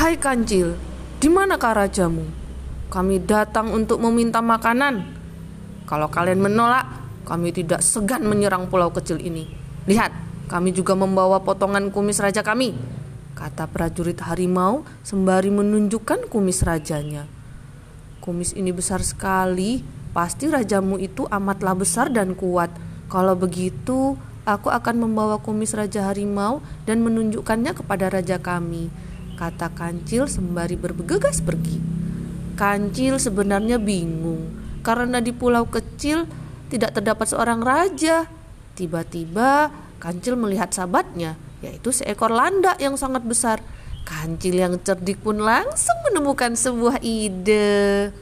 Hai Kancil, di manakah rajamu? Kami datang untuk meminta makanan. Kalau kalian menolak, kami tidak segan menyerang pulau kecil ini. Lihat, kami juga membawa potongan kumis raja kami, kata prajurit harimau sembari menunjukkan kumis rajanya. Kumis ini besar sekali, pasti rajamu itu amatlah besar dan kuat. Kalau begitu, aku akan membawa kumis raja harimau dan menunjukkannya kepada raja kami, kata Kancil sembari bergegas pergi. Kancil sebenarnya bingung karena di pulau kecil tidak terdapat seorang raja. Tiba-tiba Kancil melihat sahabatnya, yaitu seekor landak yang sangat besar. Kancil yang cerdik pun langsung menemukan sebuah ide.